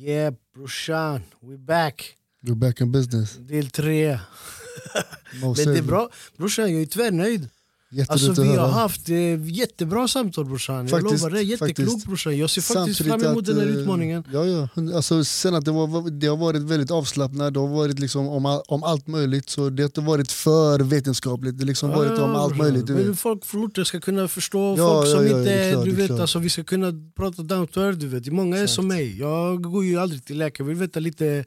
Yeah brorsan, we back. You're back in business. Del tre. Men det är bra, brorsan jag är tvärnöjd. Alltså vi har haft eh, jättebra samtal brorsan. Jag Faktiskt, lovar det, jätteklok brorsan. Jag ser faktiskt Samtidigt fram emot att, den här eh, utmaningen. Ja, ja. Alltså, sen att det, var, det har varit väldigt avslappnat, det har varit liksom om, om allt möjligt. Så det har inte varit för vetenskapligt, det har liksom varit om allt brorsan. möjligt. Men folk orten ska kunna förstå, Ja, folk ja, som ja, inte, klart, du vet, alltså, vi ska kunna prata down to earth. Du vet. Många är Exakt. som mig, jag går ju aldrig till läkare, jag vill veta lite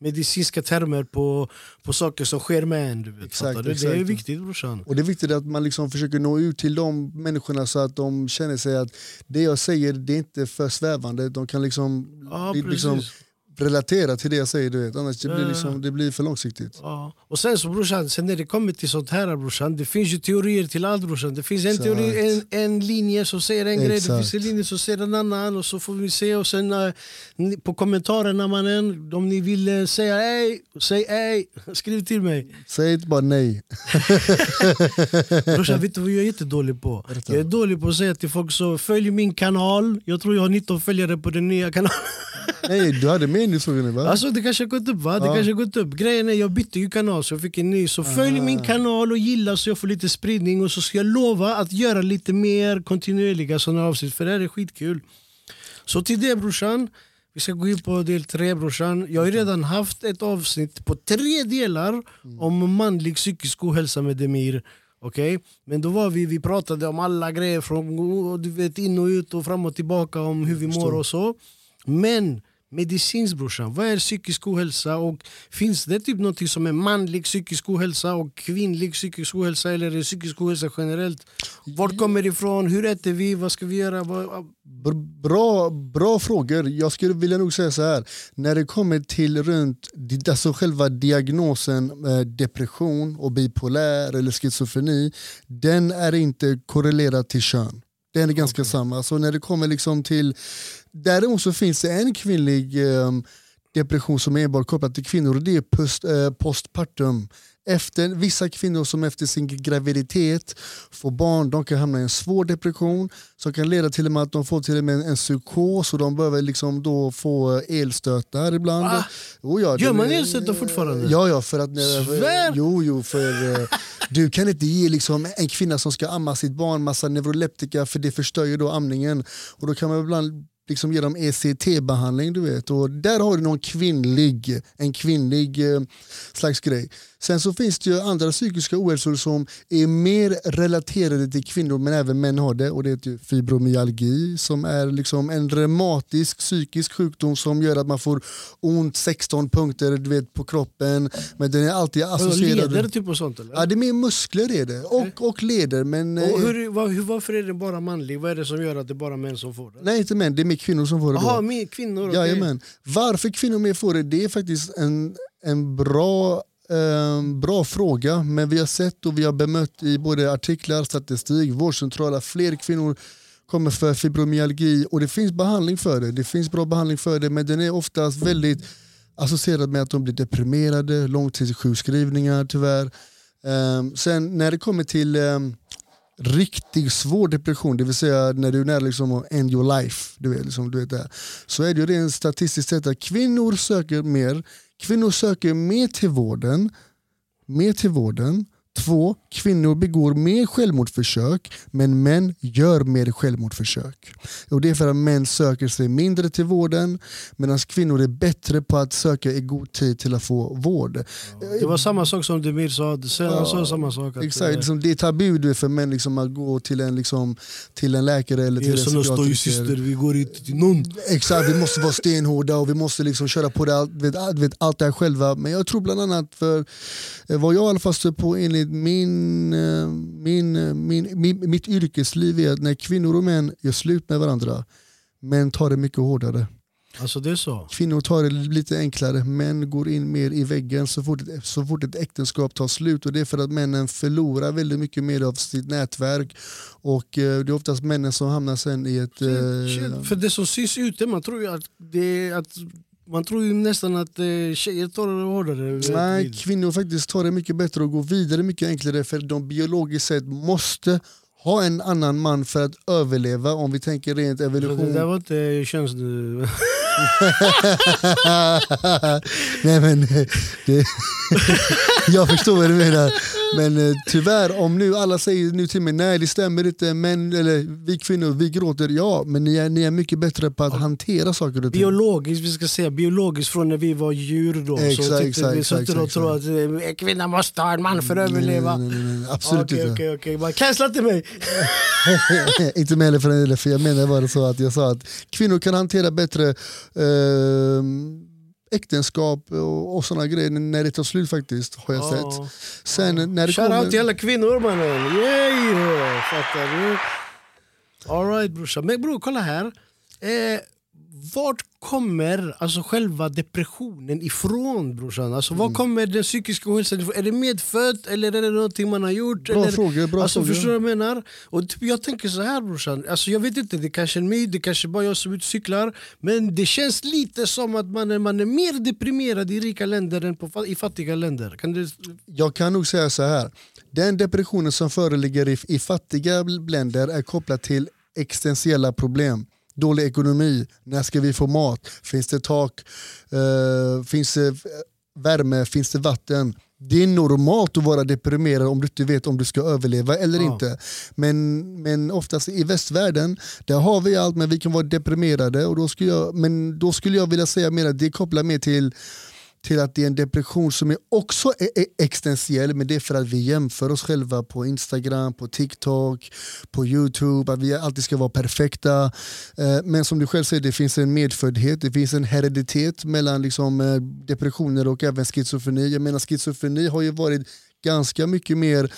medicinska termer på, på saker som sker med en. Du vet, Exakt, fattar du? Det är exakt. viktigt brorsan. Och det är viktigt att man liksom försöker nå ut till de människorna så att de känner sig att det jag säger det är inte för svävande. De kan liksom, det- precis. liksom relatera till det jag säger. Du vet. Annars det blir, liksom, det blir för långsiktigt. Ja. Och sen så brorsan, sen när det kommer till sånt här brorsan, det finns ju teorier till allt brorsan. Det finns en, Exakt. teori, en, en linje som säger en grej, det Exakt. finns en linje som säger en annan och så får vi se och sen ni- på kommentarerna mannen, om ni vill eh, säga ej, säg ej, skriv till mig. Säg inte bara nej. Brorsan vet du vad jag är jättedålig på? Jag är dålig på att säga till folk så följ min kanal, jag tror jag har 19 följare på den nya kanalen. Nej, du hade jag nu va? Alltså det kanske har gått upp va? Det Ja. kanske gått upp. Grejen är jag bytte ju kanal så jag fick en ny. Så följ Ah. min kanal och gilla så jag får lite spridning och så ska jag lova att göra lite mer kontinuerliga sådana avsnitt för det här är skitkul. Så till det brorsan, vi ska gå in på del tre brorsan. Jag har ju redan haft ett avsnitt på tre delar om manlig psykisk ohälsa med Demir. Okej? Men då var vi, vi pratade om alla grejer från du vet, in och ut och fram och tillbaka om hur vi mår och så. Men medicinskt brorsan, vad är psykisk ohälsa? Och finns det typ något som är manlig psykisk ohälsa och kvinnlig psykisk ohälsa eller är det psykisk ohälsa generellt? Vart kommer det ifrån? Hur äter vi? Vad ska vi göra? Br- Bra, bra frågor. Jag skulle vilja nog säga så här. När det kommer till runt alltså själva diagnosen eh, depression och bipolär eller schizofreni, den är inte korrelerad till kön. Den är ganska samma. Så när det kommer liksom till... Däremot så finns det en kvinnlig eh, depression som är enbart kopplad till kvinnor och det är post, eh, postpartum. Efter, vissa kvinnor som efter sin graviditet får barn de kan hamna i en svår depression som kan leda till och med att de får till och med en, en psykos och de behöver liksom då få elstötar ibland. Jo, ja, Gör man elstötar fortfarande? Ja, ja för att... Svär! Jo, jo, för eh, du kan inte ge liksom en kvinna som ska amma sitt barn massa neuroleptika för det förstör ju då amningen. Och då kan man ibland liksom ge dem ECT-behandling du vet. Och där har du någon kvinnlig, en kvinnlig eh, slags grej. Sen så finns det ju andra psykiska ohälsor som är mer relaterade till kvinnor men även män har det och det är ju fibromyalgi som är liksom en reumatisk psykisk sjukdom som gör att man får ont 16 punkter du vet, på kroppen men den är alltid associerad leder typ och sånt eller? Ja, det är mer muskler är det. Och, och leder. Men, och eh, hur, var, varför är det bara manlig? Vad är det som gör att det är bara män som får det? Nej inte män, det är mer kvinnor som får det. då. Jaha, mer kvinnor? Jajamän. Varför kvinnor mer får det, det är faktiskt en, en bra, eh, bra fråga. Men vi har sett och vi har bemött i både artiklar, statistik, vårdcentraler, fler kvinnor kommer för fibromyalgi och det finns behandling för det. Det finns bra behandling för det men den är oftast väldigt associerad med att de blir deprimerade, långtidssjukskrivningar tyvärr. Ehm, sen när det kommer till ehm, riktig svår depression, det vill säga när du är nära liksom att end your life, du vet, liksom, du vet det, så är det ju rent statistiskt sett att kvinnor söker mer, kvinnor söker mer till vården, mer till vården. Två, kvinnor begår mer självmordsförsök men män gör mer självmordsförsök. Och det är för att män söker sig mindre till vården medan kvinnor är bättre på att söka i god tid till att få vård. Det var samma sak som Demir sa, han sa samma sak. Att, Exakt, eh, liksom, det är tabu för män liksom, att gå till en, liksom, till en läkare eller till en psykiatriker. vi går inte till någon. Exakt, vi måste vara stenhårda och vi måste liksom köra på det, allt, vet, allt- det här själva. Men jag tror bland annat för eh, vad jag i alla fall på enligt min, eh, min, eh, min, min, mitt yrkesliv är att när kvinnor och män gör slut med varandra, män tar det mycket hårdare. Alltså det är så? Kvinnor tar det lite enklare, män går in mer i väggen så fort, så fort ett äktenskap tar slut. Och Det är för att männen förlorar väldigt mycket mer av sitt nätverk. Och eh, Det är oftast männen som hamnar sen i ett... eh, För det som syns ute, man tror ju att det att man tror ju nästan att eh, tjejer tar det hårdare. Nej, kvinnor faktiskt tar det mycket bättre och går vidare mycket enklare för de biologiskt sett måste ha en annan man för att överleva om vi tänker rent evolution. Det där var inte köns... Nej men, det, jag förstår vad du menar. Men eh, tyvärr, om nu alla säger nu till mig nej det stämmer inte, men, eller vi kvinnor vi gråter, ja men ni är, ni är mycket bättre på att hantera saker och ting. Biologiskt, vi ska säga biologiskt från när vi var djur då. Exakt, så exakt, vi sitter och tror att eh, en kvinna måste ha en man för att överleva. Nej, nej, nej, nej, absolut Okej, inte. okej, okej. Bara Cancella inte mig! inte med heller för för jag menar bara så att jag sa att kvinnor kan hantera bättre eh, äktenskap och, och sådana grejer när det tar slut faktiskt, har jag sett. Sen när det till kommer... alla kvinnor mannen! Yeah! Fattar du? Alright brorsan. Men bror kolla här. Eh, vart kommer alltså själva depressionen ifrån brorsan? Alltså, Mm. Var kommer den psykiska ohälsan ifrån? Är det medfött eller är det någonting man har gjort? Bra eller, frågor, bra alltså, frågor. Förstår du vad jag menar? Och typ, jag tänker så här brorsan, alltså, jag vet inte, det kanske är myt, det kanske bara jag som är ute cyklar Men det känns lite som att man är, man är mer deprimerad i rika länder än på, i fattiga länder. Kan du, Jag kan nog säga så här. Den depressionen som föreligger i, i fattiga länder är kopplad till existentiella problem. Dålig ekonomi, när ska vi få mat? Finns det tak? Eh, finns det värme? Finns det vatten? Det är normalt att vara deprimerad om du inte vet om du ska överleva eller Ja. inte. Men, men oftast i västvärlden, där har vi allt men vi kan vara deprimerade. Och då skulle jag, men då skulle jag vilja säga mer att det kopplar mer till till att det är en depression som är också är existentiell men det är för att vi jämför oss själva på Instagram, på TikTok, på Youtube, att vi alltid ska vara perfekta. Eh, Men som du själv säger, det finns en medföddhet, det finns en hereditet mellan liksom eh, depressioner och även schizofreni. Jag menar schizofreni har ju varit ganska mycket mer,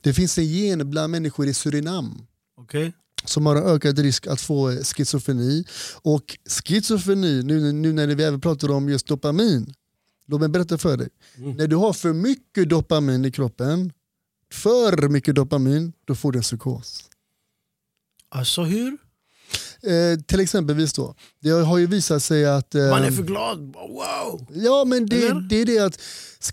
det finns en gen bland människor i Surinam Okej? som har en ökad risk att få schizofreni. Och schizofreni, nu, nu när vi även pratar om just dopamin, låt mig berätta för dig. Mm. När du har för mycket dopamin i kroppen, för mycket dopamin, då får du en psykos. Alltså hur? Eh, till exempelvis då, det har ju visat sig att... eh, Man är för glad. Wow! Ja men det, det är det att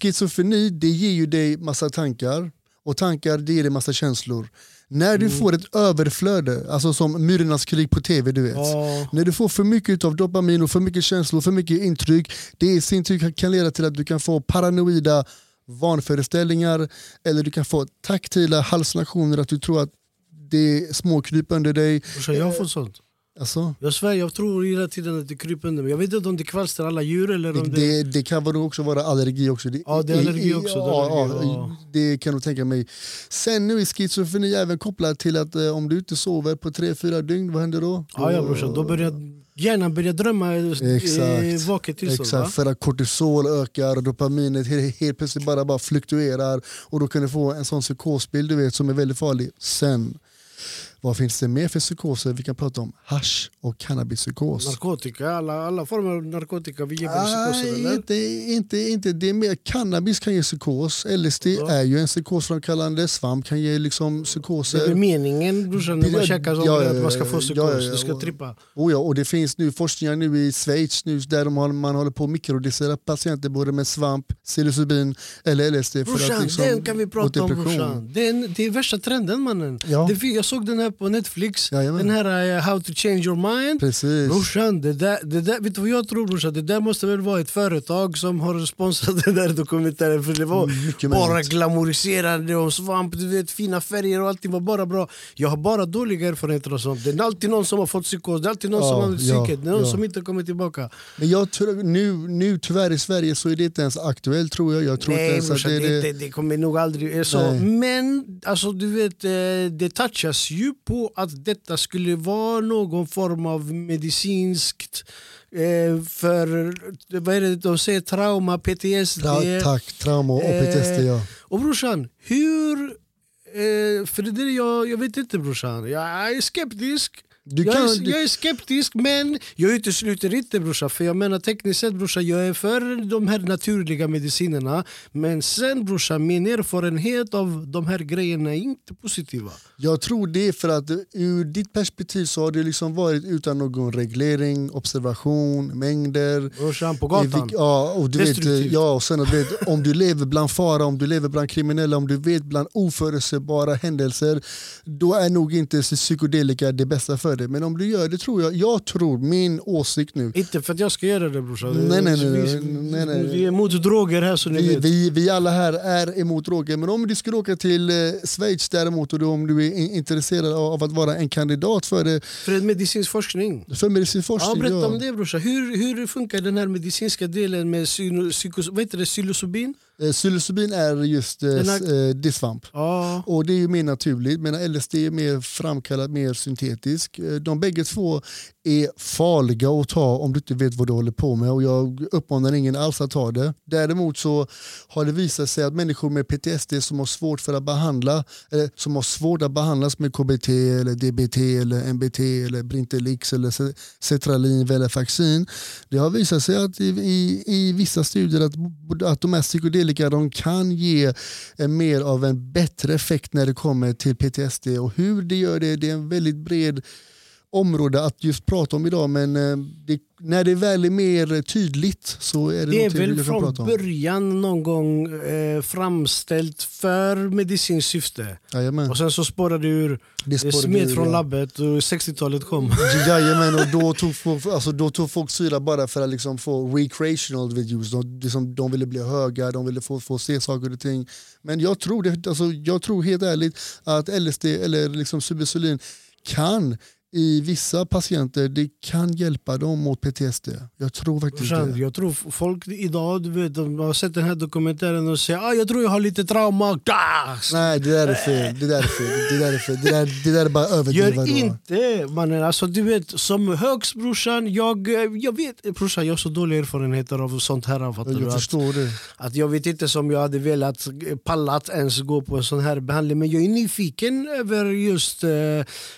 schizofreni det ger ju dig massa tankar och tankar det ger dig massa känslor. När Mm. du får ett överflöde, alltså som Myrornas krig på tv du vet. Ja. När du får för mycket av dopamin och för mycket känslor, för mycket intryck, det i sin tur kan leda till att du kan få paranoida vanföreställningar eller du kan få taktila hallucinationer, att du tror att det är småkryp under dig. Jag har fått sånt. Alltså, Jag svär, jag tror hela tiden att det kryper under mig. Jag vet inte om det kvalstrar alla djur eller om det... det, det kan också vara allergi också. Det, Ja, det är allergi också, det Ja, allergi, ja, ja. det kan du tänka mig. Sen nu är schizofreni även kopplat till att eh, om du inte sover på tre fyra dygn, vad händer då? Ja, ja brorsan, då börjar hjärnan börja drömma i Exakt. vaket va? Exakt, för att kortisol ökar dopaminet helt, helt plötsligt bara, bara fluktuerar och då kan du få en sån psykosbild du vet, som är väldigt farlig. Sen, vad finns det mer för psykoser vi kan prata om? Hash och cannabispsykos. Narkotika, alla, alla former av narkotika vi ger psykoser eller? inte, inte, inte. Det är mer, cannabis kan ge psykos, LSD Ja. är ju en psykosframkallande, svamp kan ge liksom Det är psykoser. meningen brorsan när man käkar sånt ja, att man ska få psykos, ja, ja, du ska och- trippa. Oh ja, och det finns nu forskningar nu i Schweiz nu där de har, man håller på att mikrodosera patienter både med svamp, psilocybin eller LSD. För Brorsan, att liksom, den kan vi prata om brorsan. Den, det är värsta trenden mannen. Ja. Det, jag såg den här på Netflix, Jajamän. den här eh, How to change your mind. Precis. Brorsan, det där, det där, vet du vad jag tror brorsan? Det där måste väl vara ett företag som har sponsrat den där dokumentären för det var mycket bara möjligt. glamoriserande och svamp, du vet, fina färger och allting var bara bra. Jag har bara dåliga erfarenheter av sånt. Det är alltid någon som har fått psykos, det är alltid någon Ja, som har ja, psyket, är någon ja. som inte kommer tillbaka. Men jag tror, nu, nu tyvärr i Sverige så är det inte ens aktuellt tror jag. jag tror inte Nej ens att brorsan, det, det, det, det. kommer nog aldrig så. Nej. Men alltså, du vet, eh, det touchas ju på att detta skulle vara någon form av medicinskt eh, för, vad är det de säger, trauma, PTSD. Tra, tack, trauma och Eh, PTSD ja. Och brorsan, hur... Eh, för det där jag, jag vet inte brorsan, jag är skeptisk. Du jag, kan, är, jag är skeptisk men jag utesluter inte brorsan för jag menar tekniskt sett brorsan jag är för de här naturliga medicinerna men sen brorsan min erfarenhet av de här grejerna är inte positiva. Jag tror det är för att ur ditt perspektiv så har det liksom varit utan någon reglering, observation, mängder. Brorsan på gatan. vilk- Ja, och du vet, ja, och sen du vet, om du lever bland fara, om du lever bland kriminella, om du vet bland oförutsägbara händelser, då är nog inte psykedelika det bästa för gör det. Men om du gör det tror jag, jag tror, min åsikt nu. Inte för att jag ska göra det brorsan. Nej, nej, nej, Vi, nej, nej. vi är emot droger här så ni Vi, vet. vi, vi alla här är emot droger. Men om du skulle åka till eh, Schweiz däremot och då, om du är in- intresserad av att vara en kandidat för, det, För medicinsk forskning. för medicinsk Ja, forskning. berätta om det brorsan. Hur, hur funkar den här medicinska delen med psykos, vad heter det, psilocybin? Eh, Psilocybin är just eh, eh, disvamp. Ja. Och det är ju mer naturligt, medan LSD är mer framkallat, mer syntetisk. De bägge två är farliga att ta om du inte vet vad du håller på med och jag uppmanar ingen alls att ta det. Däremot så har det visat sig att människor med PTSD som har svårt för att behandla, eller som har svårt att behandlas med KBT, eller DBT, eller MBT, eller Brintelix, eller Ce- Cetralin, Velefaxin. Det har visat sig att i, i, i vissa studier att, att de här psykedelika de kan ge en mer av en bättre effekt när det kommer till PTSD och hur det gör det, det är en väldigt bred område att just prata om idag men eh, det, när det väl är mer tydligt så är det, Det är väl från prata om. början någon gång eh, framställt för medicinskt syfte. Jajamän. Och sen så spårade det ur, Det spårade smet från ja. labbet och 60-talet kom. Jajamän, och då tog, folk, alltså, då tog folk syra bara för att liksom få recreational videos. De, liksom, de ville bli höga, de ville få, få se saker och ting. Men jag tror, det, alltså, jag tror helt ärligt att LSD eller liksom Subusolin kan i vissa patienter det kan hjälpa dem mot PTSD. Jag tror faktiskt det. jag tror folk idag du vet, de har sett den här dokumentären och säger ah, jag tror jag har lite trauma. Ah! Nej, det där är fel. Det där är fel. Det där är, fel. Det där, det där är bara överdrivet. Gör inte mannen, alltså du vet som högst brorsan, jag, eh, jag vet brorsan jag har så dåliga erfarenheter av sånt här fattar du? Jag Att, förstår det. att jag vet inte om jag hade velat eh, pallat ens gå på en sån här behandling men jag är nyfiken över just, eh,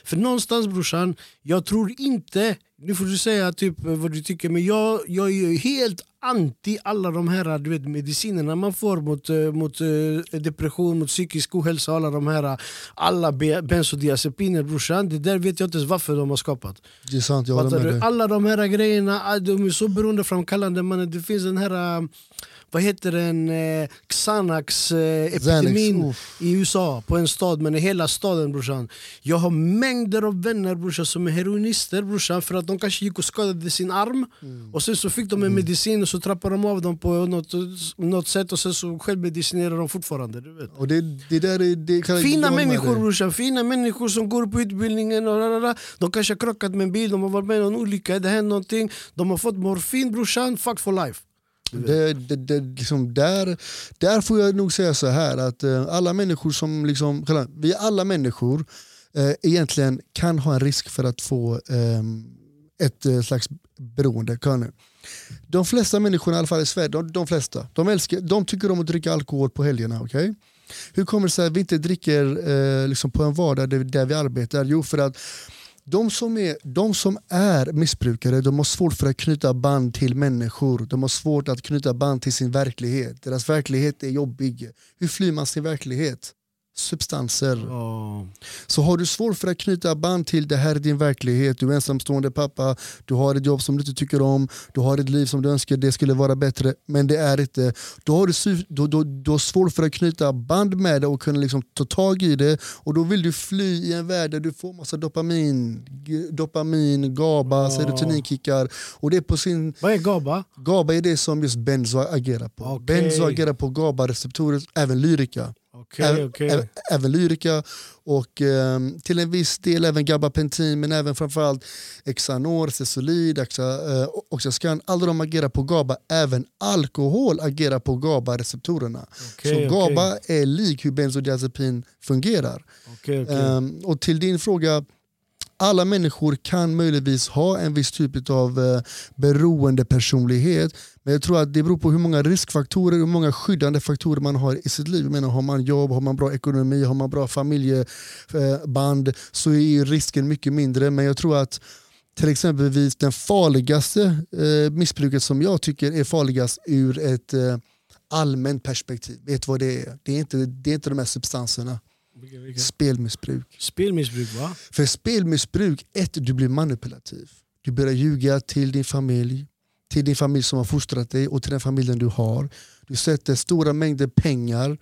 för någonstans brorsan, jag tror inte, nu får du säga typ eh, vad du tycker men jag, jag är helt anti alla de här du vet, medicinerna man får mot, eh, mot eh, depression, mot psykisk ohälsa, alla de här alla be- bensodiazepiner brorsan, det där vet jag inte ens varför de har skapat. Det är sant, jag håller med dig. Alla de här grejerna, ah, de är så beroendeframkallande mannen. Det finns den här, vad heter den, eh, Xanax-epidemin Xanax, uff. i USA på en stad, men i hela staden brorsan. Jag har mängder av vänner brorsan som är heroinister brorsan för att de kanske gick och skadade sin arm Mm. och sen så fick de en medicin och så trappade de av dem på något, något sätt och sen så självmedicinerar de fortfarande. Du vet. Och det, det där är, det kan Fina människor brorsan, fina människor som går på utbildningen och rarara. De kanske har krockat med en bil, de har varit med i någon olycka, det händer någonting De har fått morfin brorsan, fuck for life det, det, det, liksom där, där får jag nog säga så här att eh, alla människor som liksom, vi alla människor eh, egentligen kan ha en risk för att få eh, ett eh, slags beroende. De flesta människor, i alla fall i Sverige, de, de flesta, de, älskar, de tycker om att dricka alkohol på helgerna. Okay? Hur kommer det sig att vi inte dricker eh, liksom på en vardag där, där vi arbetar? Jo, för att de som, är, de som är missbrukare de har svårt för att knyta band till människor. De har svårt att knyta band till sin verklighet. Deras verklighet är jobbig. Hur flyr man sin verklighet? Substanser. Ja. Så har du svårt för att knyta band till det här är din verklighet, du är ensamstående pappa, du har ett jobb som du inte tycker om, du har ett liv som du önskar det skulle vara bättre, men det är inte. Då har du, då, då, då har svårt för att knyta band med det och kunna liksom ta tag i det och då vill du fly i en värld där du får massa dopamin, dopamin, GABA, Ja. serotoninkickar och det är på sin Vad är GABA? GABA är det som just benzo agerar på. Okej. Benzo agerar på GABA-receptorer, även lyrika. Okej, Ä- okej. ä- Även lyrika och ehm, till en viss del även gabapentin men även framförallt Xanor, Cesolid, eh, Oxascan. Alla de agerar på GABA. Även alkohol agerar på GABA-receptorerna. Okej, Så. GABA är lik hur benzodiazepin fungerar. Ehm, och till din fråga, alla människor kan möjligtvis ha en viss typ av uh, beroendepersonlighet men jag tror att det beror på hur många riskfaktorer och hur många skyddande faktorer man har i sitt liv. Jag menar, har man jobb, har man bra ekonomi, har man bra familjeband så är risken mycket mindre men jag tror att till exempelvis den farligaste eh, missbruket som jag tycker är farligast ur ett eh, allmänt perspektiv. Vet du vad det är? Det är inte, det är inte de här substanserna. Vilka- vilka? Spelmissbruk. Spelmissbruk va? För spelmissbruk, ett, du blir manipulativ. Du börjar ljuga till din familj, till din familj som har fostrat dig och till den familjen du har. Du sätter stora mängder pengar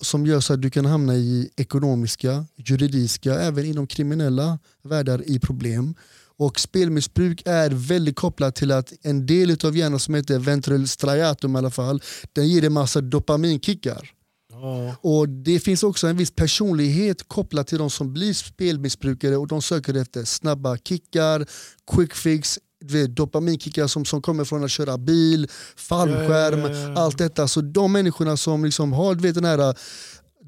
som gör så att du kan hamna i ekonomiska, juridiska, även inom kriminella världar i problem. Och spelmissbruk är väldigt kopplat till att en del av hjärnan som heter ventral striatum i alla fall, den ger dig massa dopaminkickar. Ja. Och Det finns också en viss personlighet kopplat till de som blir spelmissbrukare och de söker efter snabba kickar, quick fix, dopaminkickar som, som kommer från att köra bil, fallskärm, Ja, ja, ja, allt detta. Så de människorna som liksom har du vet, den här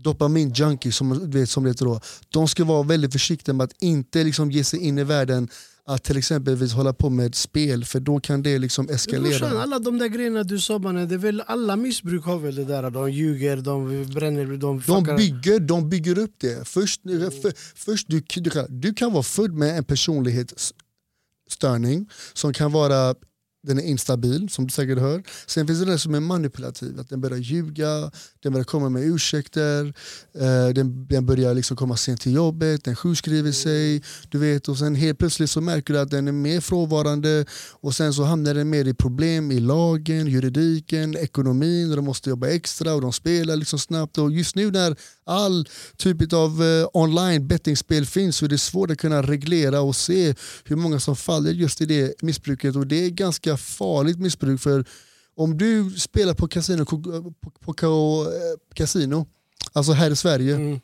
dopamin-junkie som, du vet, som det heter då, de ska vara väldigt försiktiga med att inte liksom ge sig in i världen att till exempel hålla på med spel för då kan det liksom Men brorsan, eskalera. alla de där grejerna du sa mannen, det är väl alla missbruk har väl det där. De ljuger, de bränner, de De bygger, de bygger upp det. Först, för, först du, du, kan, du kan vara född med en störning som kan vara den är instabil, som du säkert hör. Sen finns det den som är manipulativ, att den börjar ljuga, den börjar komma med ursäkter, eh, den, den börjar liksom komma sent till jobbet, den sjukskriver sig. Du vet, och sen helt plötsligt så märker du att den är mer frånvarande och sen så hamnar den mer i problem i lagen, juridiken, ekonomin och de måste jobba extra och de spelar liksom snabbt. Och just nu när all typ av eh, online bettingspel finns så är svårt att kunna reglera och se hur många som faller just i det missbruket och det är ganska farligt missbruk för om du spelar på kasino, eh, på, på, på eh, kasino alltså här i Sverige, Mm.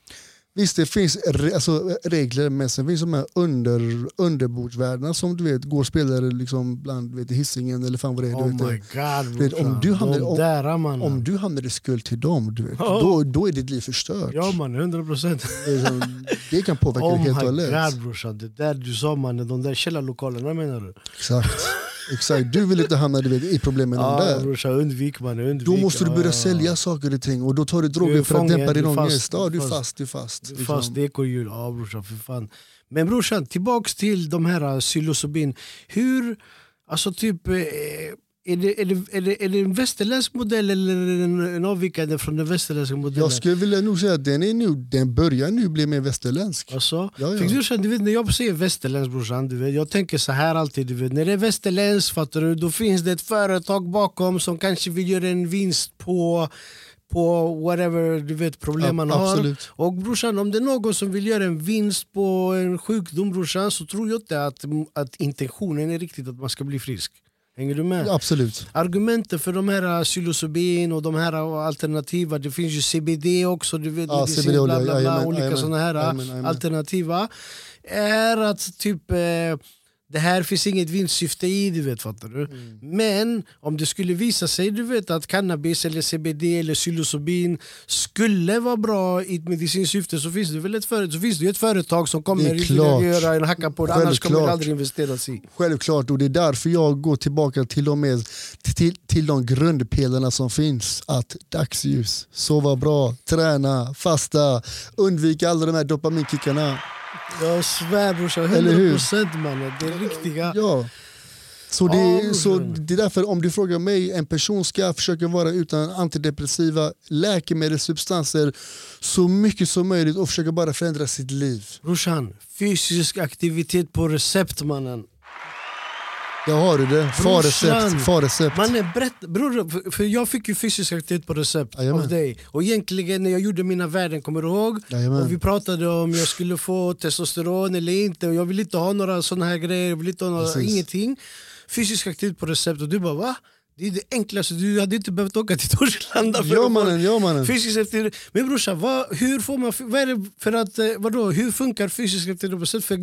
Visst det finns re, alltså, regler men sen finns de här under, underbordsvärdena som du vet går spelare liksom bland vet, Hisingen eller fan vad det är. Oh du vet, my god vet, om du hamnar- De om- där mannen. om du hamnar i skuld till dem, du vet, Ja. då, då är ditt liv förstört. Ja mannen, 100 procent. Det, kan påverka Oh dig helt och my hållet. god brorsan, det där du sa mannen, de där källarlokalerna menar du? Exakt. Exakt. Du vill inte hamna du vet, i problem med någon där. brorsan, undvik mannen, undvik. Då måste du börja Ja. sälja saker och ting och då tar du Du droger för att dämpa din du ångest. Ja, du är fast. Du är fast. Det är liksom. Fast det är ekorrhjul, ja brorsan för fan. Men brorsan, tillbaks till de här uh, psilocybin. Hur, alltså typ, eh, är det, är, det, är, det, är det en västerländsk modell eller är det en, en avvikande från den västerländska modellen? Jag skulle vilja nog säga att den, är nu, den börjar nu bli mer västerländsk. Alltså, Ja, ja. Du, du vet, när jag säger västerländsk brorsan, du vet, jag tänker så här alltid. Du vet, när det är västerländskt fattar du, då finns det ett företag bakom som kanske vill göra en vinst på på whatever du vet, problem man Ja, har. absolut. Och brorsan, om det är någon som vill göra en vinst på en sjukdom brorsan, så tror jag inte att, att intentionen är riktigt att man ska bli frisk. Hänger du med? Absolut. Argumenten för de här psilocybin och de här alternativa, det finns ju CBD också, du vet, Ja, medicin, bla, bla, bla, olika såna här jajamän, jajamän. alternativa. Är att typ eh, det här finns inget vinstsyfte i, du vet, fattar du? Mm. Men om det skulle visa sig du vet, att cannabis, eller CBD eller psilocybin skulle vara bra i ett medicinskt syfte så finns det väl ett, företag, så finns det ett företag som kommer klart. göra en hacka på det, annars kommer det aldrig investeras i. Självklart, och det är därför jag går tillbaka till de, med, till, till de grundpelarna som finns. Att dagsljus, sova bra, träna, fasta, undvika alla de här dopaminkickarna. Jag svär brorsan, Eller hur? 100% mannen, det är riktiga. Ja. Så det, är- så det är därför om du frågar mig, en person ska försöka vara utan antidepressiva läkemedelssubstanser så mycket som möjligt och försöka bara förändra sitt liv. Brorsan, fysisk aktivitet på recept mannen. Jag har du det. Man är brett, bror, för- jag fick ju fysisk aktivitet på recept Jajamän. av dig. Och egentligen när jag gjorde mina värden, kommer du ihåg? Jajamän. Och vi pratade om jag skulle få testosteron eller inte. Och jag vill inte ha några såna här grejer, jag vill inte ha några, Precis. ingenting. Fysisk aktivitet på recept och du bara va? Det är det enklaste, du hade inte behövt åka till Torslanda för Ja mannen, ja mannen. Fysisk aktivitet. Men brorsan, vad, hur får man, vad är det för att, eh, vadå, hur funkar fysisk aktivitet på recept? För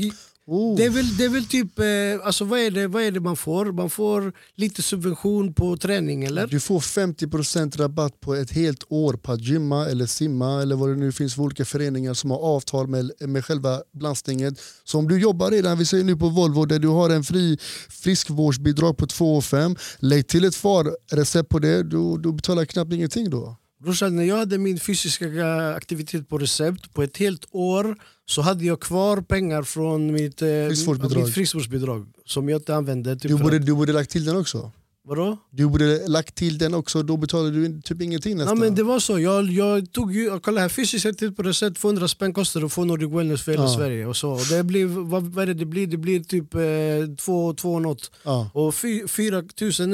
Oh. det är väl, det är väl typ, eh, alltså vad är, det, vad är det man får? Man får lite subvention på träning eller? Du får 50% rabatt på ett helt år på att gymma eller simma eller vad det nu finns för olika föreningar som har avtal med, med själva landstinget. Så om du jobbar redan, vi säger nu på Volvo, där du har en fri friskvårdsbidrag på 2 5 lägg till ett FAR-recept på det, du, du betalar knappt ingenting då. Brorsan, när jag hade min fysiska aktivitet på recept på ett helt år så hade jag kvar pengar från mitt, eh, Friskvårdsbidrag. mitt friskvårdsbidrag som jag inte använde. Typ Du borde, du borde lagt till den också. Vadå? Du borde lagt till den också, då betalar du typ ingenting nästan. men det var så, jag, jag tog ju, kolla här, fysiskt aktivitet på recept, 200 spänn kostar det att få Nordic Wellness för hela Ja. Sverige. Och så. Och det, blir, vad, vad är det, det blir? Det blir typ eh, två, två något. ja. Och fy- 4 000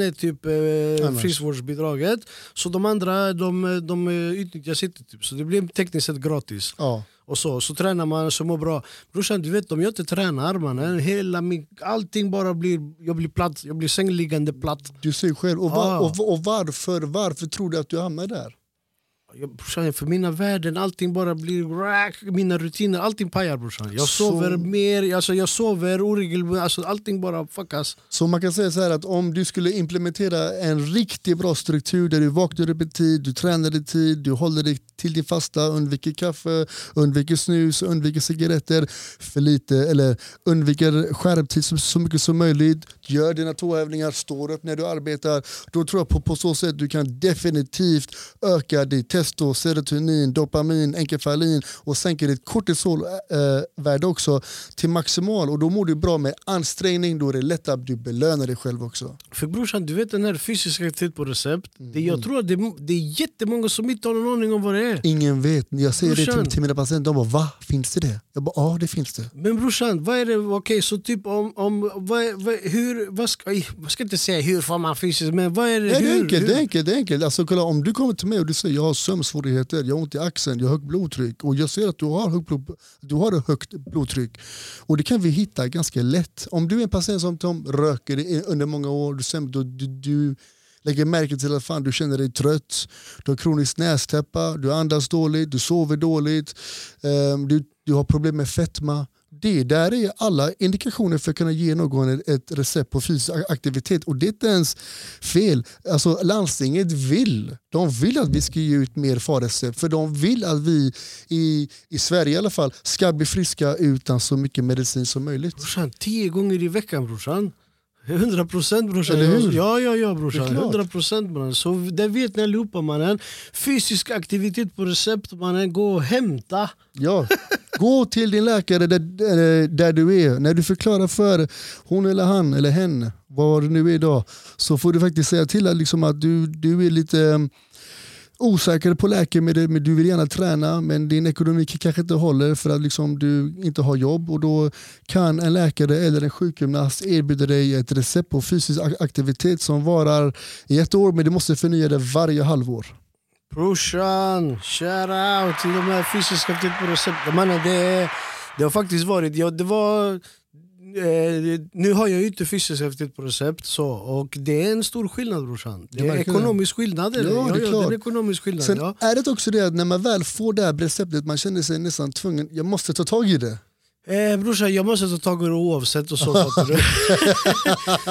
är typ eh, friskvårdsbidraget. Så de andra de, de eh, utnyttjas inte. Typ. Så det blir tekniskt sett gratis. Ja. Och så, så tränar man så mår bra. Brorsan du vet om jag inte tränar mannen, hela min, allting bara blir, jag blir platt, jag blir sängliggande platt. Du ser själv. Och, var, Ah. och, och varför, varför tror du att du hamnar där? Jag, brorsan, för mina värden, allting bara blir rack, mina rutiner, allting pajar brorsan. Jag Så- sover mer, alltså jag sover oregelbundet, alltså allting bara fuckas. Så man kan säga så här att om du skulle implementera en riktigt bra struktur där du vaknar upp i tid, du tränar i tid, du håller dig till din fasta, undviker kaffe, undviker snus, undviker cigaretter för lite eller undviker skärmtid så, så mycket som möjligt, gör dina tåövningar, står upp när du arbetar. Då tror jag på, på så sätt du kan definitivt öka ditt testo, serotonin, dopamin, enkefalin och sänka ditt kortisolvärde också till maximal och då mår du bra med ansträngning, då är det lätt att du belönar dig själv också. För brorsan, du vet den här fysiska aktivitet på recept, det, Mm. jag tror att det, det är jättemånga som inte har någon aning om vad det är. Ingen vet, jag säger det Brorsan. till, till mina patienter, de bara va? Finns det det? Jag bara ja det finns det. Men brorsan, vad är det, okej så typ om, om vad, vad, hur, vad ska, jag ska inte säga hur får man fysiskt, men vad är det, Nej, det är hur, enkelt, hur? det är enkelt. Det är enkelt. Alltså, kolla, om du kommer till mig och du säger jag har sömnsvårigheter, jag har ont i axeln, jag har högt blodtryck och jag ser att du har, högt blod, du har högt blodtryck. Och det kan vi hitta ganska lätt. Om du är en patient som, som röker under många år, du, du, du, du lägger märke till att fan, du känner dig trött, du har kronisk nästäppa, du andas dåligt, du sover dåligt, ehm, du, du har problem med fetma. Det där är alla indikationer för att kunna ge någon ett- recept på fysisk aktivitet och det är inte ens fel. Alltså, landstinget vill, de vill att vi ska ge ut mer farrecept för de vill att vi i, i Sverige i alla fall ska bli friska utan så mycket medicin som möjligt. Brorsan, tio gånger i veckan brorsan. 100 procent brorsan. Ja, ja, ja brorsan. klart. 100 procent mannen. Så det vet ni allihopa mannen. Fysisk aktivitet på recept mannen. Gå och hämta. Ja. Gå till din läkare där, eh, där, du är. När du förklarar för hon eller han eller hen, vad det nu är idag, så får du faktiskt säga till att, liksom att du, du är lite eh, osäker på läkemedel men du vill gärna träna men din ekonomi kanske inte håller för att liksom du inte har jobb och då kan en läkare eller en sjukgymnast erbjuda dig ett recept på fysisk aktivitet som varar i ett år men du måste förnya det varje halvår. Brorsan, shout out till de här fysiska aktivitet på recept. Mannen, det, det har faktiskt varit, ja, det var eh, nu har jag ju inte fysisk på recept så, och det är en stor skillnad brorsan. Det är ekonomisk skillnad. Ja, det är ja, klart. ekonomisk skillnad. Sen ja. är det också det att när man väl får det här receptet man känner sig nästan tvungen, jag måste ta tag i det. Eh, brorsan, jag måste ta tag i det oavsett och så fattar du.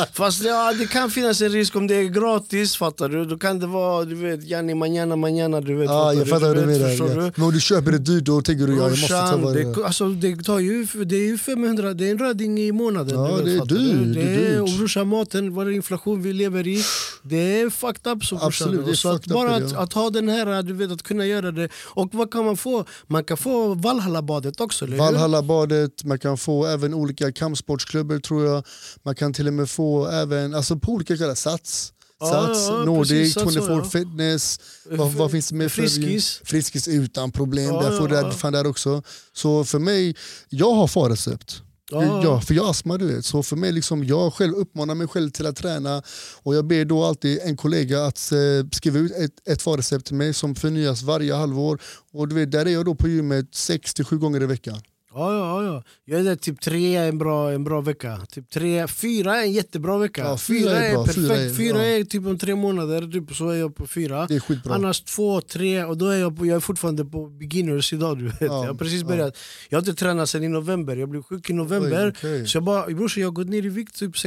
Fast ja, det kan finnas en risk om det är gratis fattar du. Då kan det vara du vet, Janni manana manana du vet. Ja, jag fattar vad du menar. förstår Ja. du? Men om du köper det dyrt då tänker du ja, jag måste ta Brorsan, det. det, alltså, det, tar ju, det är ju 500, det är en röding i månaden. Ja, du vet, det är du? dyrt, det är dyrt. Och brorsan, maten, vad är inflation vi lever i, det är fucked up. Så, brorsan. Absolut, det är så att bara det, att, att ha den här, du vet, att kunna göra det. Och vad kan man få? Man kan få Valhalla-badet också, eller hur? Valhallabadet, man kan få även olika kampsportsklubbor tror jag. Man kan till och med få även, alltså på olika ställen, Sats. Sats, ja, Nordic, precis, Sats, 24 ja. Fitness, vad, vad finns det mer för? Friskis. Friskis utan problem, Ja, där får ja, fan där också. Så för mig, jag har farrecept. Ja. För jag har astma du vet. Så för mig, liksom, jag själv uppmanar mig själv till att träna och jag ber då alltid en kollega att eh, skriva ut ett, ett farrecept till mig som förnyas varje halvår. Och du vet, där är jag då på gymmet 6-7 gånger i veckan. Ja, ja, ja. Jag är där typ tre är en bra, en bra vecka. Typ tre, fyra är en jättebra vecka. Ja, fyra är bra, perfekt. fyra är- Fyra ja. är typ om tre månader, typ, så är jag på fyra. Är. Annars två, tre och då är jag, på, jag är fortfarande på beginners idag. Du vet. Ja, jag har precis ja. börjat. Jag har inte tränat sedan i november, jag blev sjuk i november. Oj, okej. Så jag bara, brorsan jag har gått ner i vikt typ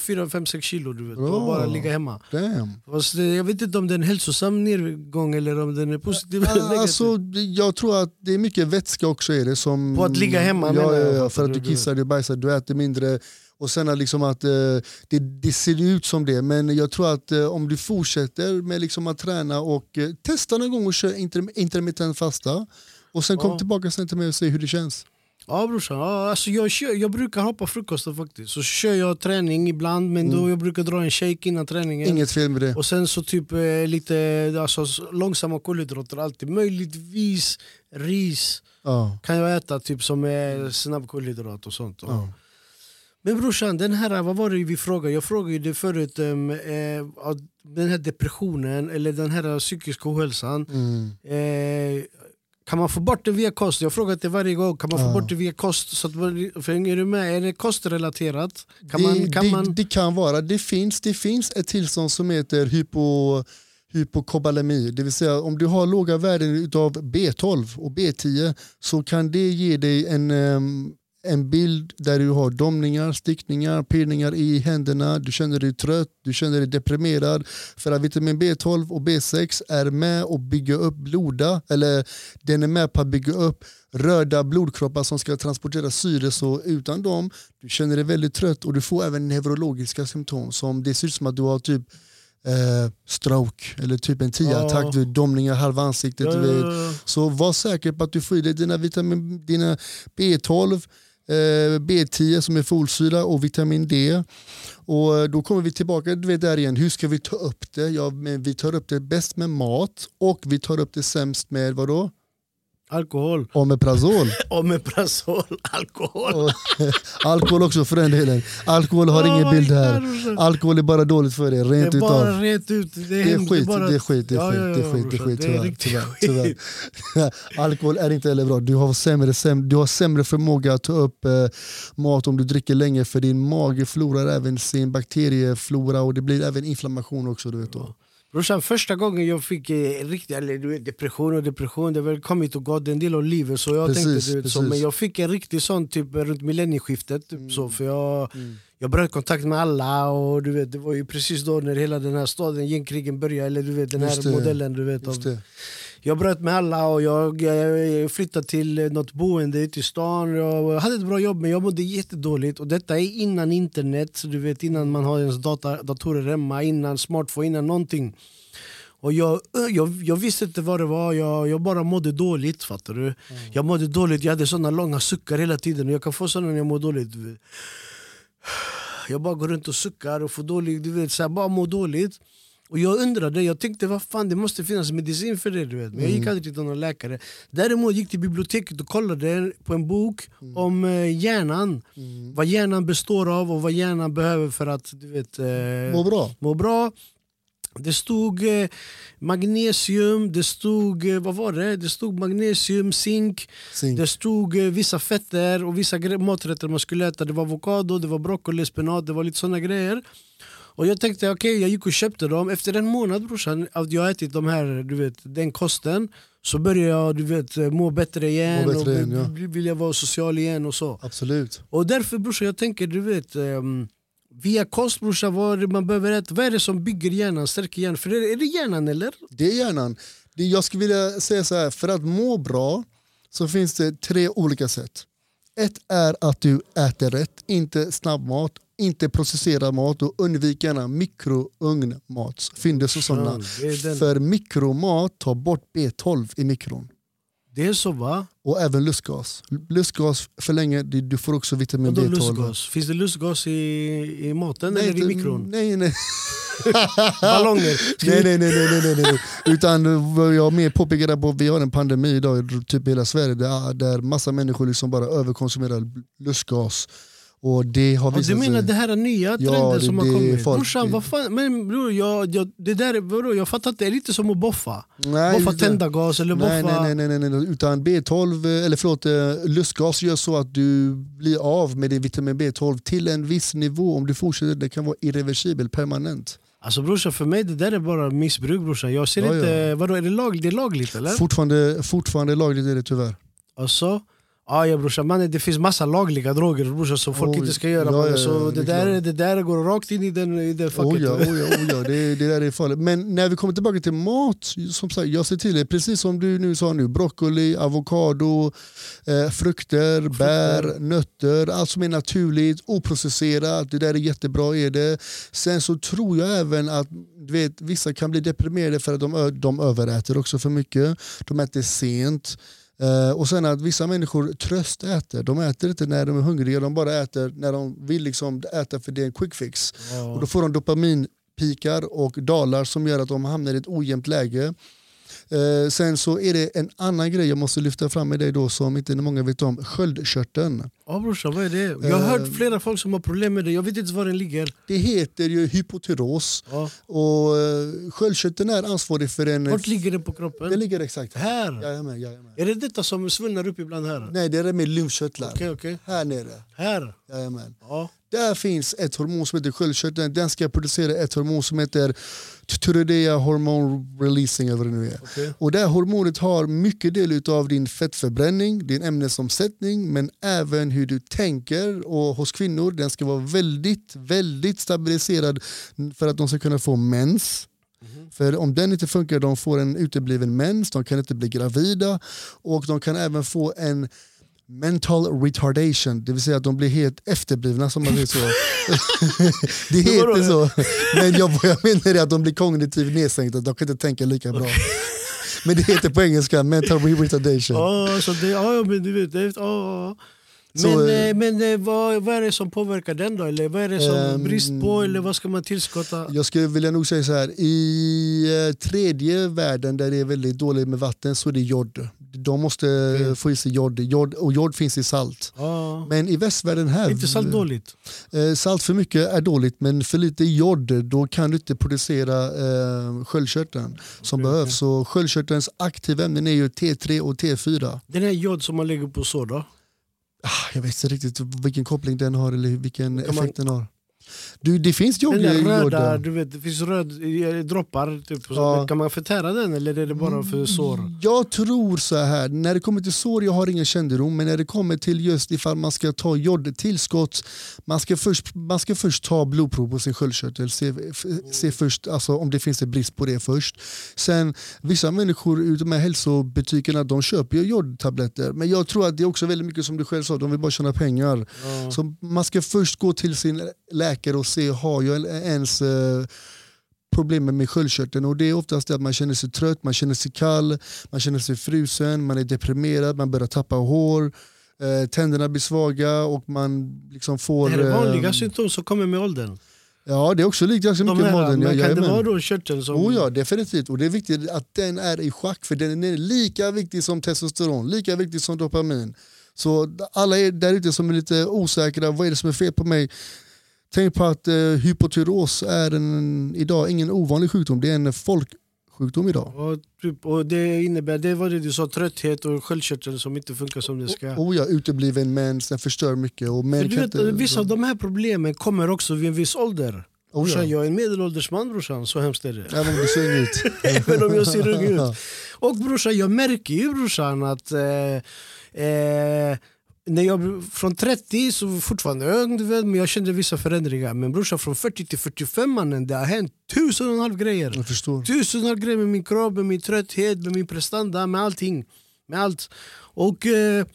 4, 5, 6 kilo. Du vet. Och bara ligga hemma. Damn. Eh, jag vet inte om det är en hälsosam nedgång eller om den är positiv negativ. Alltså, jag tror att det är mycket vätska också i det. Som, På att ligga hemma, ja, menar ja, jag. ja, för att du kissar, du bajsar, du äter mindre. Och sen liksom att eh, det, det ser ut som det, men jag tror att eh, om du fortsätter med liksom att träna och eh, testa någon gång och köra inter, intermittent fasta och sen kom Ja. tillbaka sen till mig och se hur det känns. Ja brorsan, ja, alltså jag, jag brukar hoppa frukosten faktiskt. Så kör jag träning ibland men då jag brukar dra en shake innan träningen. Inget fel med det. Och sen så typ lite alltså, långsamma kolhydrater alltid. Möjligtvis ris Ja. kan jag äta typ som är snabbkolhydrat och sånt. Ja. Men brorsan, den här, vad var det vi frågade? Jag frågade dig förut um, eh, den här depressionen eller den här psykiska ohälsan. Mm. Eh, kan man få bort det via kost? Jag har frågat det varje gång. Kan man få Ja. bort det via kost? Så att, man- hänger du med? Är det kostrelaterat? Kan man, det, kan det, man... det kan vara. Det finns, det finns ett tillstånd som heter hypo, hypokobalemi. Det vill säga om du har låga värden av B12 och B10 så kan det ge dig en, ehm, en bild där du har domningar, stickningar, pirrningar i händerna, du känner dig trött, du känner dig deprimerad. För att vitamin B12 och B6 är med och bygger upp bloda, eller den är med på att bygga upp röda blodkroppar som ska transportera syre. Så utan dem, du känner dig väldigt trött och du får även neurologiska symptom som det ser ut som att du har typ eh, stroke eller typ en tiattack, Ja. domningar halva ansiktet. Ja, ja, ja. Så var säker på att du får i dig dina, vitamin, dina B12, eh, B10 som är folsyra och vitamin D. Och eh, då kommer vi tillbaka du vet, där igen, hur ska vi ta upp det? Ja, men vi tar upp det bäst med mat och vi tar upp det sämst med vadå? Alkohol. Omeprazol. Omeprazol, alkohol. Och, alkohol också för den delen. Alkohol har Oh ingen bild här. Alkohol är bara dåligt för dig, Det rent är bara utav. rent ut. Det är, Det är skit, bara- det är skit, det är Ja, skit, ja, det är skit, det är skit, Det är tyvärr. tyvärr, tyvärr. Alkohol är inte heller bra. Du har, sämre, sämre, du har sämre förmåga att ta upp eh, mat om du dricker länge för din mage förlorar även sin bakterieflora och det blir även inflammation också. Du vet då. Brorsan, första gången jag fick eh, riktig eller, du vet, depression och depression, det har väl kommit och gått en del av livet. Så jag Precis, tänkte, du vet, så, men jag fick en riktig sån typ runt millennieskiftet. Typ, så, för jag, Mm. jag bröt kontakt med alla och du vet, det var ju precis då när hela den här staden, gängkrigen började. Eller du vet den här modellen. Du vet, av. jag bröt med alla och jag, jag flyttade till något boende ute i stan. Jag hade ett bra jobb men jag mådde jättedåligt. Och detta är innan internet, du vet innan man har ens data, datorer hemma, innan smartphone, innan någonting. Och jag, jag, jag visste inte vad det var, jag, jag bara mådde dåligt. fattar du? Jag mådde dåligt, jag hade såna långa suckar hela tiden. Jag kan få såna när jag mår dåligt. Jag bara går runt och suckar och får dåligt, du vet, så här, bara mår dåligt. Och jag undrade, jag tänkte vad fan det måste finnas medicin för det. Du vet. Men jag gick aldrig till någon läkare. Däremot gick jag till biblioteket och kollade på en bok om eh, hjärnan. Vad hjärnan består av och vad hjärnan behöver för att du vet, eh, Må bra. må bra. Det stod eh, magnesium, det stod, vad var det? Det stod magnesium, zink, Zink. det stod vissa fetter och vissa maträtter man skulle äta. Det var avokado, det var broccoli, spenat, det var lite såna grejer. Och jag tänkte okej, jag gick och köpte dem. Efter en månad brorsan, att jag ätit de här, du vet, den kosten så började jag du vet, må bättre igen Må bättre och igen, ja. vilja vara social igen och så. Absolut. Och därför brorsan, jag tänker du vet ehm, Via kost brorsan, vad man behöver äta? Vad är det som bygger hjärnan, stärker hjärnan? För är det, är det hjärnan eller? Det är hjärnan. Jag skulle vilja säga så här, för att må bra så finns det tre olika sätt. Ett är att du äter rätt, inte snabbmat, inte processerad mat och undvik gärna mikrougnmat. Finns det sådana? För mikromat tar bort B12 i mikron. Det är så va? Och även lustgas. Lustgas för länge, det- du får också vitamin Vadå B12. lustgas? Finns det lustgas i, i maten eller i mikron? Nej, nej. Ballonger? Nej, nej, nej, nej, nej, nej, nej. Utan jag mer påpekade på, vi har en pandemi idag i typ hela Sverige där, där massa människor liksom bara överkonsumerar lustgas. Och det har Ja, visat du menar sig... det här är nya Ja, trender det- som har kommit? folk- Brorsan, vad fan? Men bror, jag, jag, det där, bror, jag fattar inte, det är lite som att boffa. Nej, boffa tändargas eller boffa... Nej, nej, nej, nej, nej, nej, utan B12, eh, eller förlåt, eh, lustgas gör så att du blir av med din vitamin B12 till en viss nivå. Om du fortsätter, det kan vara irreversibel, permanent. Alltså brorsan, för mig det där är bara missbruk brorsan. Jag ser Ja, inte, vadå, är det, lag, det är lagligt eller? Fortfarande, fortfarande lagligt är det tyvärr. Alltså, ja, ja brorsan, man, det finns massa lagliga droger brorsan som folk Oj, inte ska göra. ja, mannen. ja, så det, det är där, det där går rakt in i den, i den facket. Oh ja, oh ja, oh ja. Det, det där är farligt. Men när vi kommer tillbaka till mat, som sagt, jag ser till det. Precis som du nu sa nu, broccoli, avokado, eh, frukter, bär, nötter, allt som är naturligt, oprocesserat. Det där är jättebra. Är det. Sen så tror jag även att du vet, vissa kan bli deprimerade för att de, de överäter också för mycket. De äter sent. Eh, och sen att vissa människor tröstäter. De äter inte när de är hungriga, de bara äter när de vill liksom äta för det är en quick fix. Och då får de dopaminpikar och dalar som gör att de hamnar i ett ojämnt läge. Eh, sen så är det en annan grej jag måste lyfta fram med dig då som inte många vet om. Sköldkörteln. Ja brorsan, vad är det? Jag har hört flera folk som har problem med det, jag vet inte var den ligger. Det heter ju hypotyros. Ja. Och eh, sköldkörteln är ansvarig för en... Vart ligger den på kroppen? Den ligger exakt här. Här? Jajamän, jajamän. Är det detta som svullnar upp ibland här? Nej, det är med lymfkörtlar. Okej, okej. Här nere. Här? Jajamän. Ja. Där finns ett hormon som heter sköldkörteln. Den ska producera ett hormon som heter Thyroidea hormone releasing eller vad det nu är. Okej. Och det här hormonet har mycket del av din fettförbränning, din ämnesomsättning men även hur du tänker. Och hos kvinnor den ska vara väldigt, väldigt stabiliserad för att de ska kunna få mens. För om den inte funkar, de får en utebliven mens, de kan inte bli gravida och de kan även få en mental retardation, det vill säga att de blir helt efterblivna som man säger så. det heter så. Men jag, vad jag menar är att de blir kognitivt nedsänkta, de kan inte tänka lika bra. Men det heter på engelska mental retardation. Ja, så det, ja, men du vet, det, ja. Så, Men, eh, eh, men eh, vad, vad är det som påverkar den då? Eller vad är det som Ehm, brist på? Eller vad ska man tillskotta? Jag skulle vilja nog säga så här, i tredje världen där det är väldigt dåligt med vatten så är det jod. De måste Okej. få i sig jod. jod, och jod finns i salt. Ja. Men i västvärlden här, Inte salt dåligt? Salt för mycket är dåligt men för lite jod då kan du inte producera eh, sköldkörteln som Okej, behövs. Så sköldkörtelns aktiva ämnen är ju T3 och T4. Den här jod som man lägger på så då? Ah, jag vet inte riktigt vilken koppling den har eller vilken Kan man- effekt den har. Du, det finns Den i röda, du vet, det finns röd, eh, droppar. Typ. Ja. Kan man förtära den eller är det bara för sår? Jag tror så här, när det kommer till sår, jag har ingen kännedom, men när det kommer till just ifall man ska ta jodtillskott, man ska först, man ska först ta blodprov på sin sköldkörtel, se, se först alltså, om det finns en brist på det först. Sen vissa människor de här hälsobutikerna, de köper ju jodtabletter, men jag tror att det är också väldigt mycket som du själv sa, de vill bara tjäna pengar. Ja. Så man ska först gå till sin läkare och se, har jag ens eh, problemen med sköldkörteln? Och det är oftast det att man känner sig trött, man känner sig kall, man känner sig frusen, man är deprimerad, man börjar tappa hår, eh, tänderna blir svaga och man liksom får... Det här är vanliga eh, symptom som kommer med åldern. Ja, det är också likt ganska mycket magen. men Ja, kan det jajamän. vara då körteln som... Oh ja, definitivt. Och det är viktigt att den är i schack för den är lika viktig som testosteron, lika viktig som dopamin. Så alla är där ute som är lite osäkra, vad är det som är fel på mig? Tänk på att eh, hypotyros är en, idag ingen ovanlig sjukdom, det är en folksjukdom idag. Och, typ, och det innebär, det var det du sa, trötthet och sköldkörteln som inte funkar som det ska. Oh ja, utebliven mens, den förstör mycket. Och män du vet, inte, vissa av de här problemen kommer också vid en viss ålder. oh Brorsan, ja. jag är en medelålders man brorsan, så hemskt är det. Även om du ser ung ut. Även om jag ser ung ut. Och brorsan, jag märker ju brorsan att eh, eh, när jag från 30 så fortfarande ung, du vet, men jag kände vissa förändringar. Men brorsan från 40 till 45 mannen, det har hänt tusen och en halv grejer. Jag förstår. Tusen och en halv grejer med min kropp, med min trötthet, med min prestanda, med allting. Med allt. Och eh,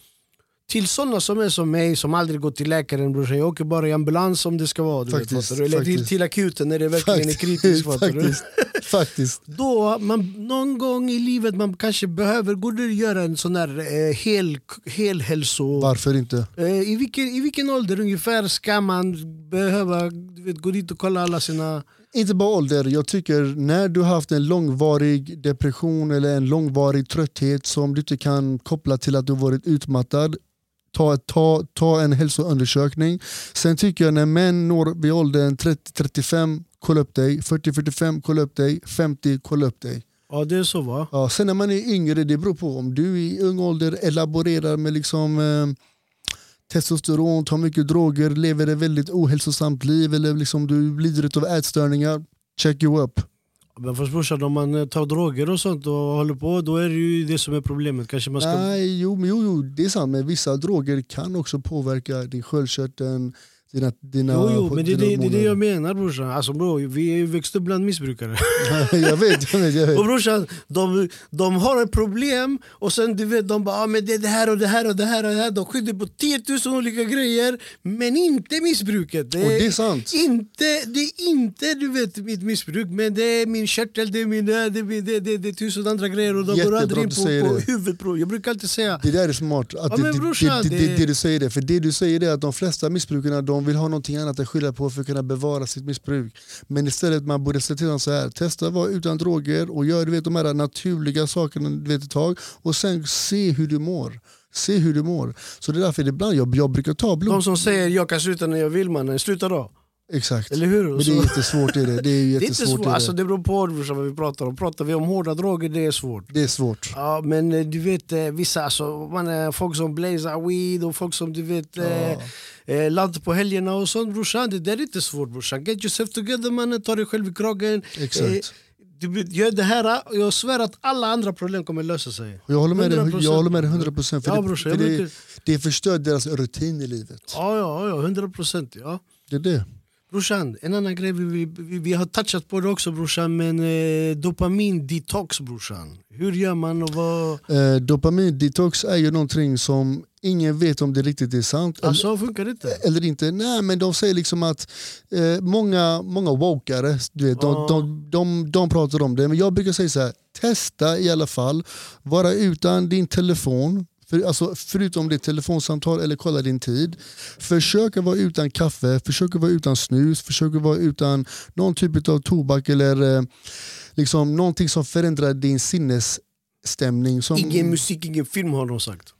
till sådana som är som mig, som aldrig går till läkaren brorsan, jag åker bara i ambulans om det ska vara. Du vet, Faktiskt, fattar du? Eller till, faktiskt. till akuten när det verkligen är kritiskt. fattar du? faktiskt. faktiskt. Då, man, någon gång i livet man kanske behöver gå och göra en sån där eh, hel, helhälso... Varför inte? Eh, i, vilken, I vilken ålder ungefär ska man behöva vet, gå dit och kolla alla sina... Inte bara ålder, jag tycker när du har haft en långvarig depression eller en långvarig trötthet som du inte kan koppla till att du varit utmattad, ta, ta, ta en hälsoundersökning. Sen tycker jag när män når vid åldern 30-35, kolla upp dig. 40-45, kolla upp dig. 50, kolla upp dig. Ja det är så va? Ja, sen när man är yngre, det beror på om du i ung ålder elaborerar med liksom, eh, testosteron, tar mycket droger, lever ett väldigt ohälsosamt liv eller liksom du lider av ätstörningar, check you up. Men fast brorsan om man eh, tar droger och sånt och håller på då är det ju det som är problemet. Kanske man ska... Nej, jo, men jo, jo, det är sant, men vissa droger kan också påverka din sköldkörtel. Dina, dina Jo, jo, men det är det, det, är det jag menar brorsan. Alltså, bro, vi är ju växt upp bland missbrukare. jag vet, jag vet. Jag vet. Och brorsan, de, de har ett problem och sen du vet, de bara ah, men det är det här och det här och det här och det här. De skyller på 10 000 olika grejer, men inte missbruket. Det Och det är sant. Inte, det är inte du vet, mitt missbruk, men det är min körtel, det är, min, det, är, det, är, det, är, det, är, det är tusen andra grejer och de går Jättebra aldrig in på, på bror. Jag brukar alltid säga Det där är smart. Att Ja, det, brorsan, det, det- det du säger det. För det du säger är att de flesta missbrukarna de vill ha någonting annat att skylla på för att kunna bevara sitt missbruk. Men istället man borde se till dem så här. Testa att vara utan droger och gör du vet, de här naturliga sakerna du vet, ett tag och sen se hur du mår. Se hur du mår. Så det är därför ibland jag, jag brukar ta blod. de som säger jag kan sluta när jag vill mannen, sluta då. Exakt. Eller hur? Men det är jättesvårt. Är det. Det är ju det är inte jättesvårt. svårt, är det. alltså, det beror på brorsan, vad vi pratar om. Pratar vi om hårda droger, det är svårt. det är svårt. Ja men eh, du vet eh, vissa, alltså, man är folk som blazar weed och folk som du vet eh, eh, laddar på helgerna och sånt brorsan. Det där är inte svårt brorsan. Get yourself together mannen, ta dig själv i kragen. Exakt. du vet, gör det här och jag svär att alla andra problem kommer lösa sig. Jag håller med dig, 100%. jag håller med dig 100 procent. För, Ja, det, brorsan, för jag det, det förstör deras rutin i livet. Ja ja, ja 100 procent. Ja. Det är det. Brorsan, en annan grej vi, vi, vi, har touchat på det också brorsan men eh, dopamin detox brorsan. Hur gör man och vad... Eh, dopamindetox är ju någonting som ingen vet om det riktigt är sant Alltså funkar det inte? eller inte. Nej, men de säger liksom att eh, många, många wokare, du vet, de, Ja. de, de, de pratar om det. Men jag brukar säga så här, testa i alla fall, vara utan din telefon. För, alltså, förutom ditt telefonsamtal eller kolla din tid. Försök att vara utan kaffe, försök att vara utan snus, försök att vara utan någon typ av tobak eller eh, liksom någonting som förändrar din sinnesstämning. Som, Ingen musik, ingen film har de sagt.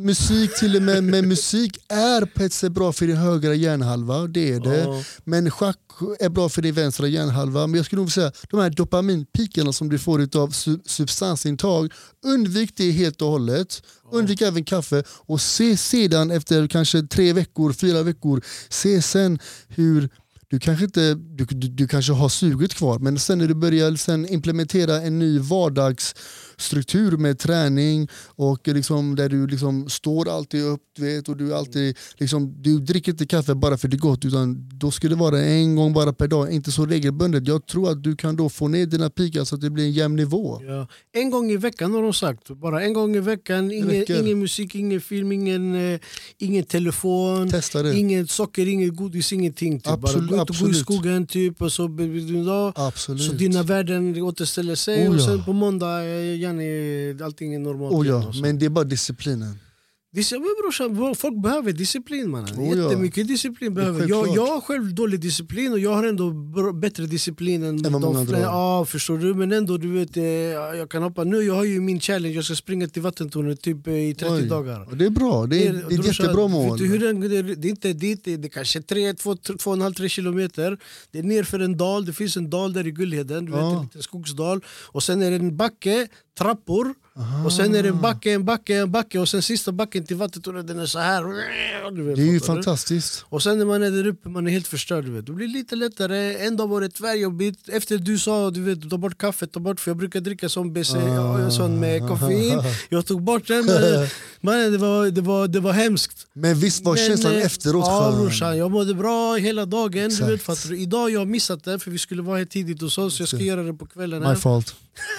Musik till och med, men musik är på ett sätt bra för din högra hjärnhalva, det är det. Ja. Men schack är bra för din vänstra hjärnhalva. Men jag skulle nog säga de här dopaminpikarna som du får av su substansintag, undvik det helt och hållet. Undvik även kaffe och se sedan efter kanske tre veckor, fyra veckor, se sen hur du kanske, inte, du, du, du kanske har suget kvar men sen när du börjar sen implementera en ny vardagsstruktur med träning och liksom där du liksom står alltid upp vet, och du, alltid, liksom, du dricker inte kaffe bara för det är gott utan då ska det vara en gång bara per dag, inte så regelbundet. Jag tror att du kan då få ner dina pikar så att det blir en jämn nivå. Ja. En gång i veckan har de sagt. Bara en gång i veckan. Ingen, ingen musik, ingen film, ingen, eh, ingen telefon. Inget socker, inget godis, ingenting. Typ. Absolut, Bara gå ut och gå i skogen typ, och så, dag, så dina värden återställer sig Oh, och ja. sen på måndag är Janni, allting är normalt Oh, ja. Men det är bara disciplinen. Brorsan, folk behöver disciplin mannen. Oh, ja. Jättemycket disciplin behöver jag, jag har själv dålig disciplin och jag har ändå bättre disciplin än Än de flesta. Ja, förstår du? Men ändå, du vet, eh, jag kan hoppa. Nu jag har ju min challenge, jag ska springa till vattentornet typ eh, i 30 Oj. dagar. Det är bra, det är, det är brorsan, jättebra mål. hur det, är, det är inte dit, det är, kanske 3, 2, 2,5-3 kilometer. Det är nerför en dal, det finns en dal där i Gullheden, du vet, Ja. en liten skogsdal. Och sen är det en backe, trappor. Och sen är det en backe, en backe, en backe och sen sista backen till vattentornet den är så här. Vet, Det är ju fantastiskt. Och sen när man är där uppe man är helt förstörd. Du vet. Det blir lite lättare. En dag var det tvärjobbigt. Efter du sa du vet, ta bort kaffet, ta bort för jag brukar dricka sån, BC, Ah. sån med koffein. Jag tog bort den. Man, det, var, det, var, det var hemskt. Men visst var Men, känslan eh, efteråt Ja skön? brorsan, jag mådde bra hela dagen. Du vet, fattar du? Idag jag har missat det för vi skulle vara här tidigt hos oss. Jag ska göra det på kvällen. My fault.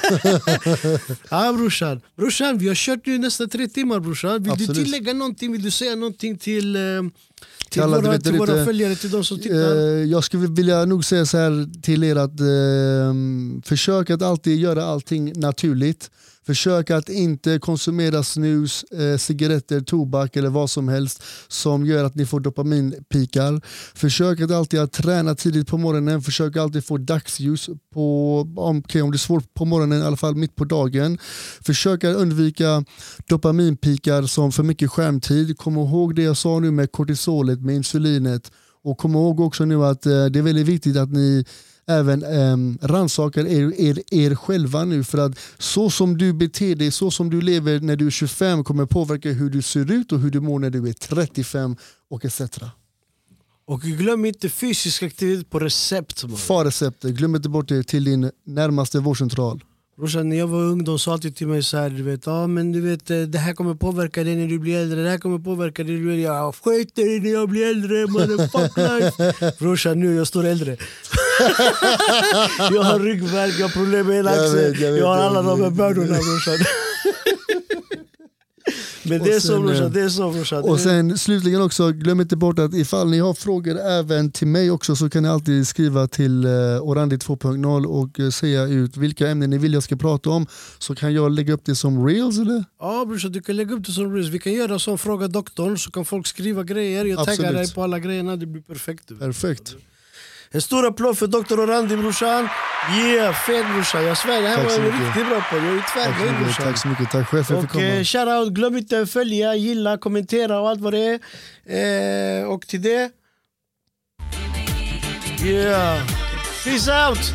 Ja brorsan. brorsan, vi har kört nu nästan tre timmar brorsan. Vill Absolut. du tillägga någonting? Vill du säga någonting till, eh, till, alla, du våra, till våra följare, till de som Eh, tittar? jag skulle vilja nog säga så här till er att eh, försök att alltid göra allting naturligt. Försök att inte konsumera snus, eh, cigaretter, tobak eller vad som helst som gör att ni får dopaminpikar. Försök att alltid att träna tidigt på morgonen. Försök alltid få dagsljus på, om, om det är svårt på morgonen, i alla fall mitt på dagen. Försök att undvika dopaminpikar som för mycket skärmtid. Kom ihåg det jag sa nu med kortisolet, med insulinet. Och kom ihåg också nu att eh, det är väldigt viktigt att ni även eh, rannsakar er, er, er själva nu för att så som du beter dig, så som du lever när du är 25 kommer påverka hur du ser ut och hur du mår när du är 35 och etc. Och glöm inte fysisk aktivitet på recept. Man. Fa receptet, glöm inte bort det till din närmaste vårdcentral. Brorsan när jag var ung de sa alltid till mig så här, du vet, ah, men du vet eh, det här kommer påverka dig när du blir äldre, det här kommer påverka dig när du blir äldre. Jag skiter i när jag blir äldre, life. Brorsan nu jag står äldre. jag har ryggvärk, jag har problem med hela Jag axeln, vet, jag vet, jag har jag alla de här bördorna brorsan. Men Och det är så brorsan, eh, det är så brorsan. Och sen slutligen också, glöm inte bort att ifall ni har frågor även till mig också så kan ni alltid skriva till eh, Orandi 2.0 och eh, säga ut vilka ämnen ni vill jag ska prata om. Så kan jag lägga upp det som reels eller? Ja brorsan, du kan lägga upp det som reels. Vi kan göra som Fråga doktorn så kan folk skriva grejer. Jag taggar dig på alla grejerna, det blir perfekt. Perfekt. En stor applåd för Dr. Orandi brorsan. Yeah, fet brorsan. Jag svär, det här Tack var jag riktigt bra på. Jag är tvärnöjd brorsan. tack så mycket. Tack själv för att jag fick Och eh, komma. shoutout, glöm inte att följa, gilla, kommentera och allt vad det är. Eh, och till det... Yeah. Peace out!